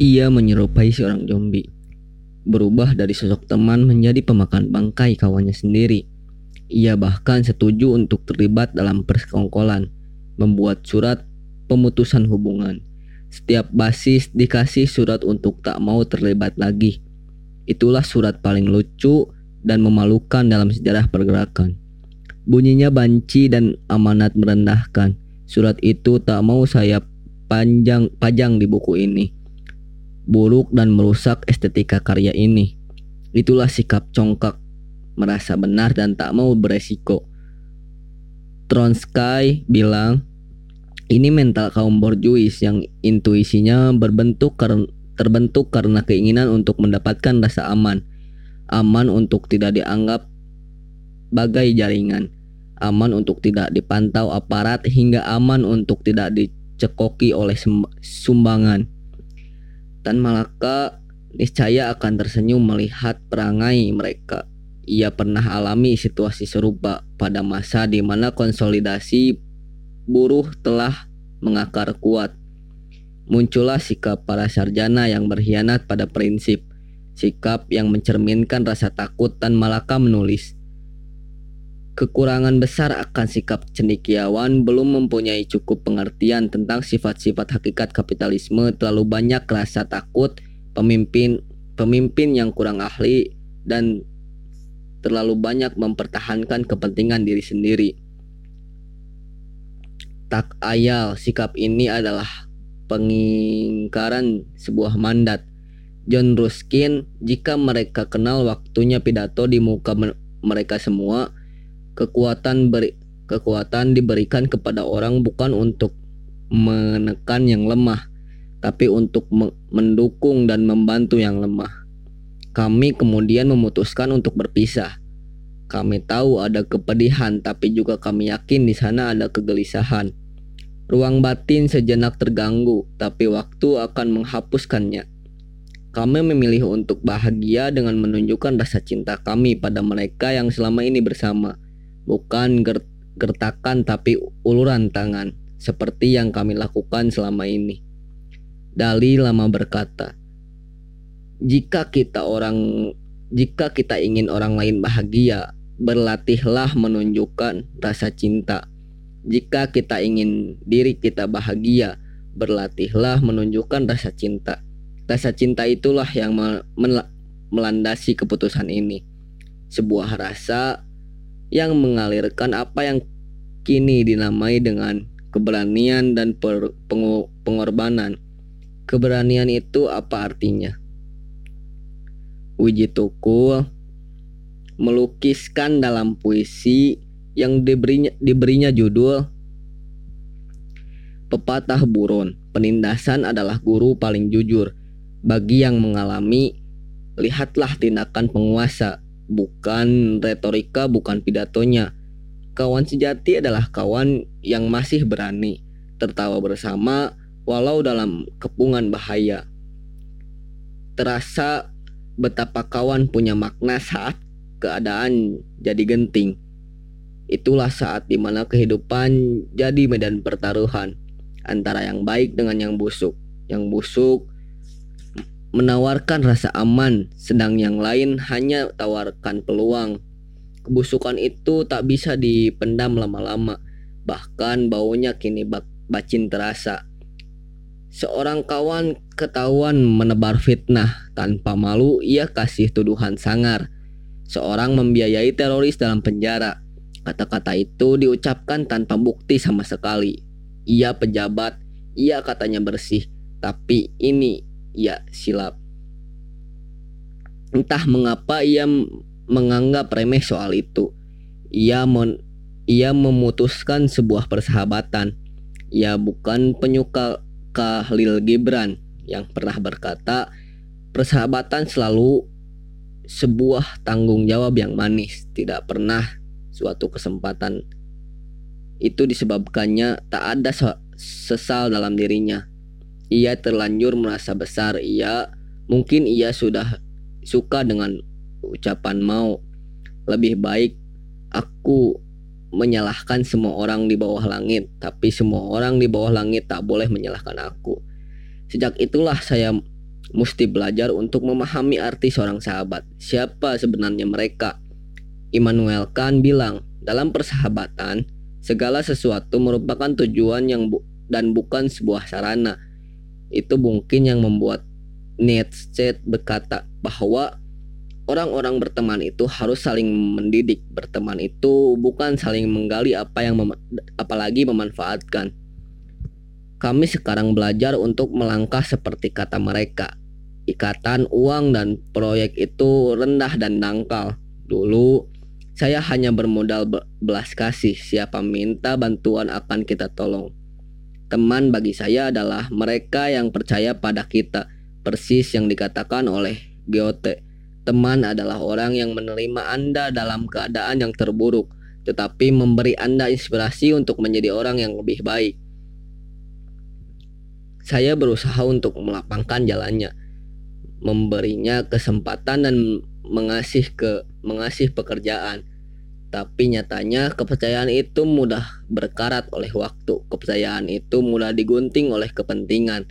Ia menyerupai seorang zombie, berubah dari sosok teman menjadi pemakan bangkai kawannya sendiri. Ia bahkan setuju untuk terlibat dalam persekongkolan, membuat surat pemutusan hubungan. Setiap basis dikasih surat untuk tak mau terlibat lagi. Itulah surat paling lucu dan memalukan dalam sejarah pergerakan. Bunyinya banci dan amanat merendahkan. Surat itu tak mau saya panjang pajang di buku ini buruk dan merusak estetika karya ini. Itulah sikap congkak, merasa benar dan tak mau beresiko. Tronsky bilang, ini mental kaum borjuis yang intuisinya berbentuk karena terbentuk karena keinginan untuk mendapatkan rasa aman. Aman untuk tidak dianggap bagai jaringan. Aman untuk tidak dipantau aparat hingga aman untuk tidak dicekoki oleh sumbangan. Tan Malaka niscaya akan tersenyum melihat perangai mereka. Ia pernah alami situasi serupa pada masa di mana konsolidasi buruh telah mengakar kuat. Muncullah sikap para sarjana yang berkhianat pada prinsip, sikap yang mencerminkan rasa takut dan Malaka menulis. Kekurangan besar akan sikap cendikiawan belum mempunyai cukup pengertian tentang sifat-sifat hakikat kapitalisme terlalu banyak rasa takut pemimpin pemimpin yang kurang ahli dan terlalu banyak mempertahankan kepentingan diri sendiri. Tak ayal sikap ini adalah pengingkaran sebuah mandat. John Ruskin, jika mereka kenal waktunya pidato di muka mereka semua, Kekuatan beri, kekuatan diberikan kepada orang bukan untuk menekan yang lemah, tapi untuk mendukung dan membantu yang lemah. Kami kemudian memutuskan untuk berpisah. Kami tahu ada kepedihan, tapi juga kami yakin di sana ada kegelisahan. Ruang batin sejenak terganggu, tapi waktu akan menghapuskannya. Kami memilih untuk bahagia dengan menunjukkan rasa cinta kami pada mereka yang selama ini bersama bukan gertakan tapi uluran tangan seperti yang kami lakukan selama ini. Dali lama berkata, "Jika kita orang jika kita ingin orang lain bahagia, berlatihlah menunjukkan rasa cinta. Jika kita ingin diri kita bahagia, berlatihlah menunjukkan rasa cinta. Rasa cinta itulah yang melandasi keputusan ini. Sebuah rasa yang mengalirkan apa yang kini dinamai dengan keberanian dan pengorbanan. Keberanian itu apa artinya? Wiji Tukul melukiskan dalam puisi yang diberinya, diberinya judul Pepatah Buron. Penindasan adalah guru paling jujur. Bagi yang mengalami, lihatlah tindakan penguasa bukan retorika, bukan pidatonya. Kawan sejati adalah kawan yang masih berani tertawa bersama walau dalam kepungan bahaya. Terasa betapa kawan punya makna saat keadaan jadi genting. Itulah saat di mana kehidupan jadi medan pertaruhan antara yang baik dengan yang busuk. Yang busuk menawarkan rasa aman, sedang yang lain hanya tawarkan peluang. Kebusukan itu tak bisa dipendam lama-lama, bahkan baunya kini bacin terasa. Seorang kawan ketahuan menebar fitnah tanpa malu ia kasih tuduhan sangar. Seorang membiayai teroris dalam penjara. Kata-kata itu diucapkan tanpa bukti sama sekali. Ia pejabat, ia katanya bersih, tapi ini ya silap. Entah mengapa ia menganggap remeh soal itu. Ia men ia memutuskan sebuah persahabatan. Ia bukan penyuka Khalil Gibran yang pernah berkata, persahabatan selalu sebuah tanggung jawab yang manis, tidak pernah suatu kesempatan. Itu disebabkannya tak ada sesal dalam dirinya ia terlanjur merasa besar. Ia mungkin ia sudah suka dengan ucapan mau. Lebih baik aku menyalahkan semua orang di bawah langit, tapi semua orang di bawah langit tak boleh menyalahkan aku. Sejak itulah saya mesti belajar untuk memahami arti seorang sahabat. Siapa sebenarnya mereka? Immanuel Kant bilang, dalam persahabatan, segala sesuatu merupakan tujuan yang bu dan bukan sebuah sarana. Itu mungkin yang membuat Nietzsche berkata bahwa orang-orang berteman itu harus saling mendidik. Berteman itu bukan saling menggali apa yang mem apalagi memanfaatkan. Kami sekarang belajar untuk melangkah seperti kata mereka. Ikatan uang dan proyek itu rendah dan dangkal. Dulu saya hanya bermodal belas kasih. Siapa minta bantuan akan kita tolong. Teman bagi saya adalah mereka yang percaya pada kita, persis yang dikatakan oleh Goethe Teman adalah orang yang menerima Anda dalam keadaan yang terburuk, tetapi memberi Anda inspirasi untuk menjadi orang yang lebih baik. Saya berusaha untuk melapangkan jalannya, memberinya kesempatan dan mengasih ke mengasih pekerjaan. Tapi nyatanya kepercayaan itu mudah berkarat oleh waktu. Kepercayaan itu mudah digunting oleh kepentingan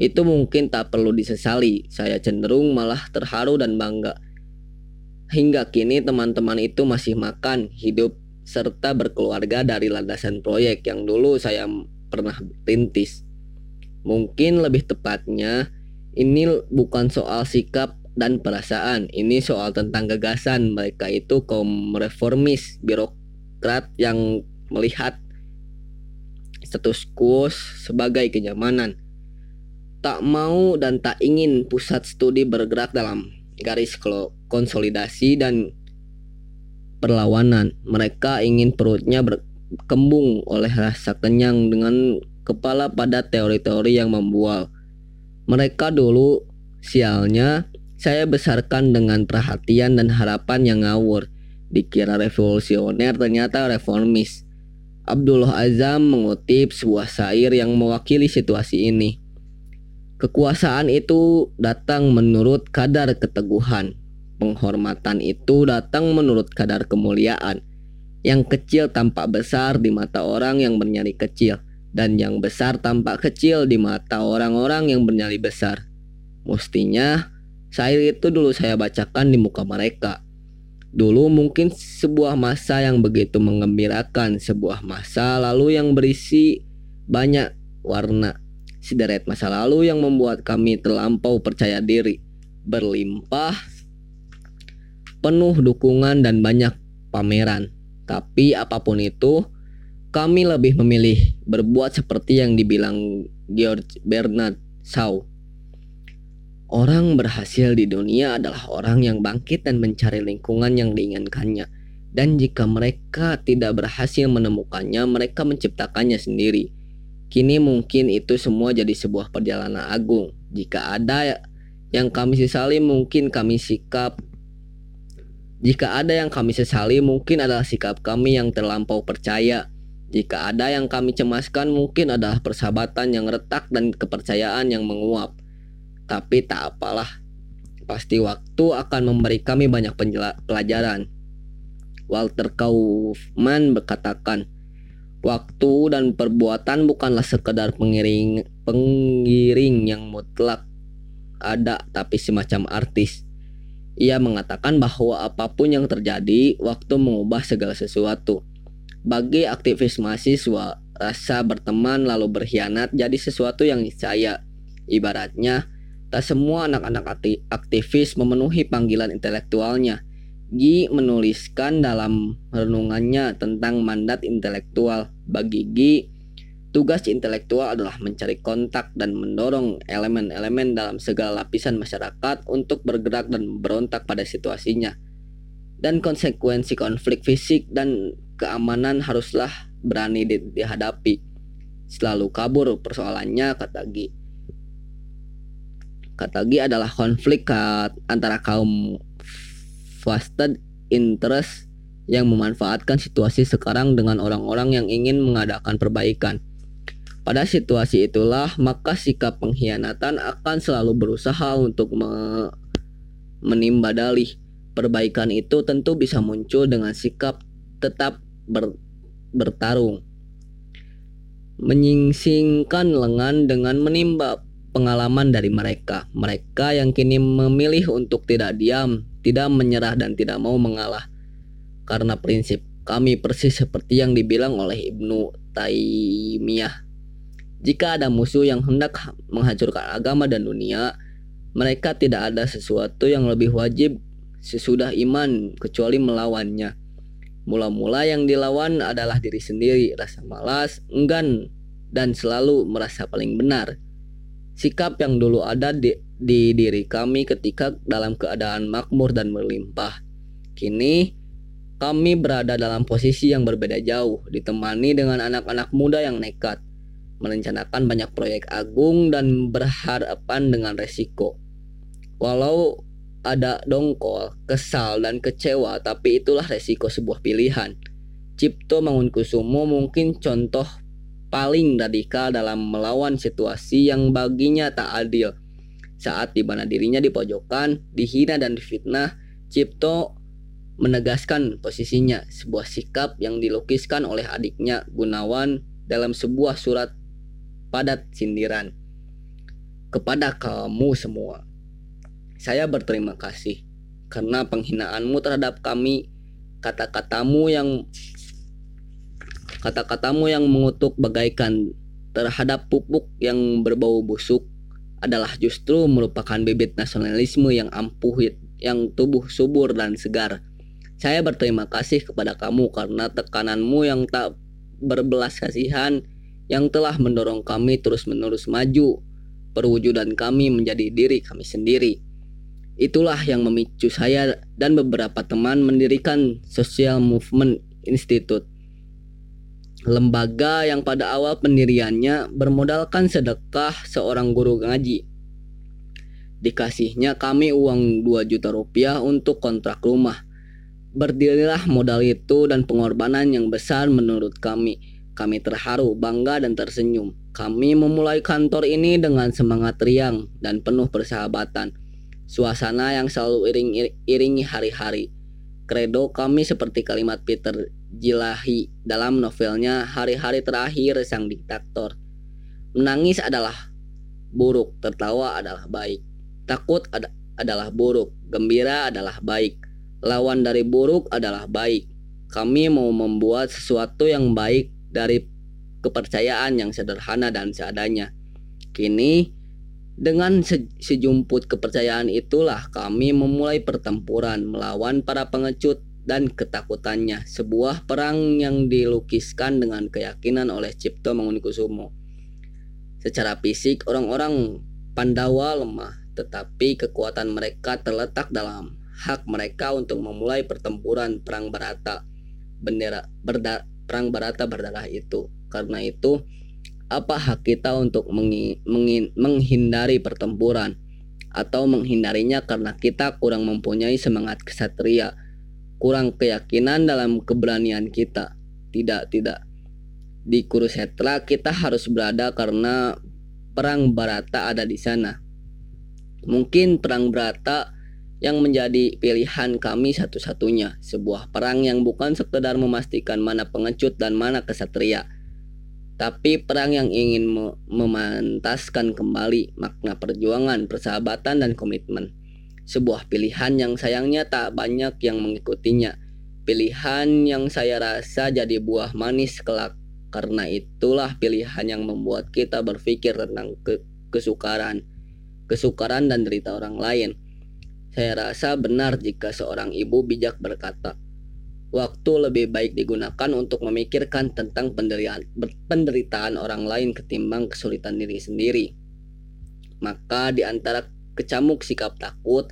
itu mungkin tak perlu disesali. Saya cenderung malah terharu dan bangga. Hingga kini teman-teman itu masih makan, hidup, serta berkeluarga dari landasan proyek yang dulu saya pernah rintis. Mungkin lebih tepatnya, ini bukan soal sikap dan perasaan, ini soal tentang gagasan. Mereka itu kaum reformis, birokrat yang melihat status quo sebagai kenyamanan tak mau dan tak ingin pusat studi bergerak dalam garis konsolidasi dan perlawanan. Mereka ingin perutnya berkembung oleh rasa kenyang dengan kepala pada teori-teori yang membual. Mereka dulu sialnya saya besarkan dengan perhatian dan harapan yang ngawur. Dikira revolusioner ternyata reformis. Abdullah Azam mengutip sebuah syair yang mewakili situasi ini. Kekuasaan itu datang menurut kadar keteguhan. Penghormatan itu datang menurut kadar kemuliaan. Yang kecil tampak besar di mata orang yang bernyali kecil, dan yang besar tampak kecil di mata orang-orang yang bernyali besar. Mestinya, syair itu dulu saya bacakan di muka mereka. Dulu mungkin sebuah masa yang begitu mengembirakan, sebuah masa lalu yang berisi banyak warna sederet masa lalu yang membuat kami terlampau percaya diri, berlimpah, penuh dukungan dan banyak pameran. Tapi apa pun itu, kami lebih memilih berbuat seperti yang dibilang George Bernard Shaw. Orang berhasil di dunia adalah orang yang bangkit dan mencari lingkungan yang diinginkannya. Dan jika mereka tidak berhasil menemukannya, mereka menciptakannya sendiri. Kini mungkin itu semua jadi sebuah perjalanan agung. Jika ada yang kami sesali mungkin kami sikap jika ada yang kami sesali mungkin adalah sikap kami yang terlampau percaya. Jika ada yang kami cemaskan mungkin adalah persahabatan yang retak dan kepercayaan yang menguap. Tapi tak apalah. Pasti waktu akan memberi kami banyak pelajaran. Walter Kaufman berkatakan, Waktu dan perbuatan bukanlah sekedar pengiring pengiring yang mutlak ada tapi semacam artis. Ia mengatakan bahwa apa pun yang terjadi, waktu mengubah segala sesuatu. Bagi aktivis mahasiswa, rasa berteman lalu berkhianat jadi sesuatu yang niscaya. Ibaratnya, tak semua anak-anak aktivis memenuhi panggilan intelektualnya Gi menuliskan dalam renungannya tentang mandat intelektual. Bagi Gi, tugas intelektual adalah mencari kontak dan mendorong elemen-elemen dalam segala lapisan masyarakat untuk bergerak dan berontak pada situasinya. Dan konsekuensi konflik fisik dan keamanan haruslah berani di dihadapi. Selalu kabur persoalannya, kata Gi. Kata Gi adalah konflik antara kaum vested interest yang memanfaatkan situasi sekarang dengan orang-orang yang ingin mengadakan perbaikan. Pada situasi itulah, maka sikap pengkhianatan akan selalu berusaha untuk me menimba dalih. Perbaikan itu tentu bisa muncul dengan sikap tetap ber bertarung. Menyingsingkan lengan dengan menimba pengalaman dari mereka. Mereka yang kini memilih untuk tidak diam, tidak menyerah dan tidak mau mengalah. Karena prinsip kami persis seperti yang dibilang oleh Ibnu Taimiyah. Jika ada musuh yang hendak menghancurkan agama dan dunia, mereka tidak ada sesuatu yang lebih wajib sesudah iman kecuali melawannya. Mula-mula yang dilawan adalah diri sendiri, rasa malas, enggan, dan selalu merasa paling benar. Sikap yang dulu ada di, di diri kami ketika dalam keadaan makmur dan berlimpah. Kini kami berada dalam posisi yang berbeda jauh, ditemani dengan anak-anak muda yang nekat, merencanakan banyak proyek agung dan berharapan dengan resiko. Walau ada dongkol, kesal, dan kecewa, tapi itulah resiko sebuah pilihan. Cipto Mangunkusumo mungkin contoh paling radikal dalam melawan situasi yang baginya tak adil. Saat di mana dirinya dipojokkan, dihina dan difitnah, Cipto menegaskan posisinya, sebuah sikap yang dilukiskan oleh adiknya Gunawan dalam sebuah surat padat sindiran kepada kamu semua. Saya berterima kasih karena penghinaanmu terhadap kami, kata-katamu yang kata-katamu yang mengutuk bagaikan terhadap pupuk yang berbau busuk adalah justru merupakan bibit nasionalisme yang ampuh yang tubuh subur dan segar. Saya berterima kasih kepada kamu karena tekananmu yang tak berbelas kasihan yang telah mendorong kami terus-menerus maju, perwujudan kami menjadi diri kami sendiri. Itulah yang memicu saya dan beberapa teman mendirikan Social Movement Institute. Lembaga yang pada awal pendiriannya bermodalkan sedekah seorang guru ngaji. Dikasihnya kami uang 2 juta rupiah untuk kontrak rumah. Berdirilah modal itu dan pengorbanan yang besar menurut kami. Kami terharu, bangga, dan tersenyum. Kami memulai kantor ini dengan semangat riang dan penuh persahabatan suasana yang selalu iring, iringi hari-hari. Kredo kami seperti kalimat Peter Jilahi dalam novelnya Hari-hari Terakhir Sang Diktator. Menangis adalah buruk, tertawa adalah baik. Takut ad adalah buruk, gembira adalah baik. Lawan dari buruk adalah baik. Kami mau membuat sesuatu yang baik dari kepercayaan yang sederhana dan seadanya. Kini dengan sejumput kepercayaan itulah kami memulai pertempuran melawan para pengecut dan ketakutannya. Sebuah perang yang dilukiskan dengan keyakinan oleh Cipto Mangunkusumo. Secara fisik orang-orang Pandawa lemah, tetapi kekuatan mereka terletak dalam hak mereka untuk memulai pertempuran perang Barata. Bendera berda, perang Barata berdarah itu. Karena itu, apa hak kita untuk menghindari pertempuran atau menghindarinya karena kita kurang mempunyai semangat kesatria, kurang keyakinan dalam keberanian kita. Tidak, tidak. Di Kurusetra kita harus berada karena perang Barata ada di sana. Mungkin perang Barata yang menjadi pilihan kami satu-satunya, sebuah perang yang bukan sekedar memastikan mana pengecut dan mana kesatria tapi perang yang ingin memantaskan kembali makna perjuangan, persahabatan, dan komitmen. Sebuah pilihan yang sayangnya tak banyak yang mengikutinya. Pilihan yang saya rasa jadi buah manis kelak. Karena itulah pilihan yang membuat kita berpikir tentang ke kesukaran, kesukaran dan derita orang lain. Saya rasa benar jika seorang ibu bijak berkata, waktu lebih baik digunakan untuk memikirkan tentang penderitaan, penderitaan orang lain ketimbang kesulitan diri sendiri. Maka di antara kecamuk sikap takut,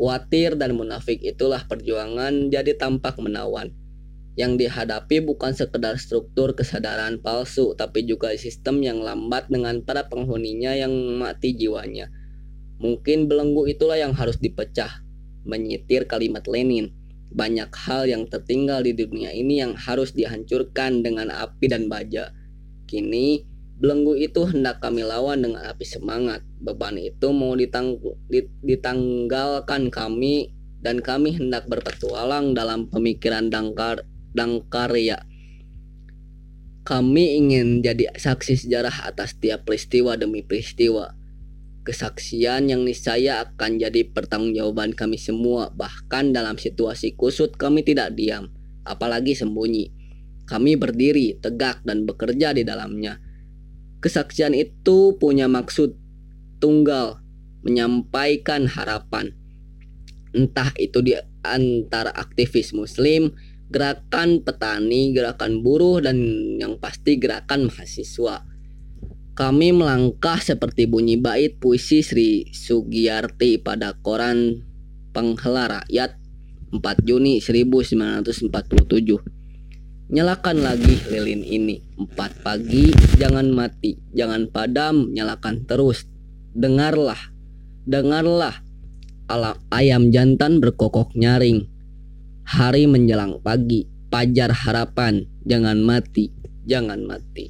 khawatir dan munafik itulah perjuangan jadi tampak menawan. Yang dihadapi bukan sekedar struktur kesadaran palsu, tapi juga sistem yang lambat dengan para penghuninya yang mati jiwanya. Mungkin belenggu itulah yang harus dipecah, menyitir kalimat Lenin banyak hal yang tertinggal di dunia ini yang harus dihancurkan dengan api dan baja. Kini, belenggu itu hendak kami lawan dengan api semangat. Beban itu mau ditang ditanggalkan kami dan kami hendak berpetualang dalam pemikiran dangkar dangkarya. Kami ingin jadi saksi sejarah atas tiap peristiwa demi peristiwa. Kesaksian yang niscaya akan jadi pertanggungjawaban kami semua. Bahkan dalam situasi kusut kami tidak diam, apalagi sembunyi. Kami berdiri tegak dan bekerja di dalamnya. Kesaksian itu punya maksud tunggal, menyampaikan harapan. Entah itu di antara aktivis muslim, gerakan petani, gerakan buruh, dan yang pasti gerakan mahasiswa. Kami melangkah seperti bunyi bait puisi Sri Sugiyarti pada koran Penghela Rakyat 4 Juni 1947. Nyalakan lagi lilin ini. Empat pagi, jangan mati, jangan padam, nyalakan terus. Dengarlah, dengarlah. Alam ayam jantan berkokok nyaring. Hari menjelang pagi, pajar harapan, jangan mati, jangan mati.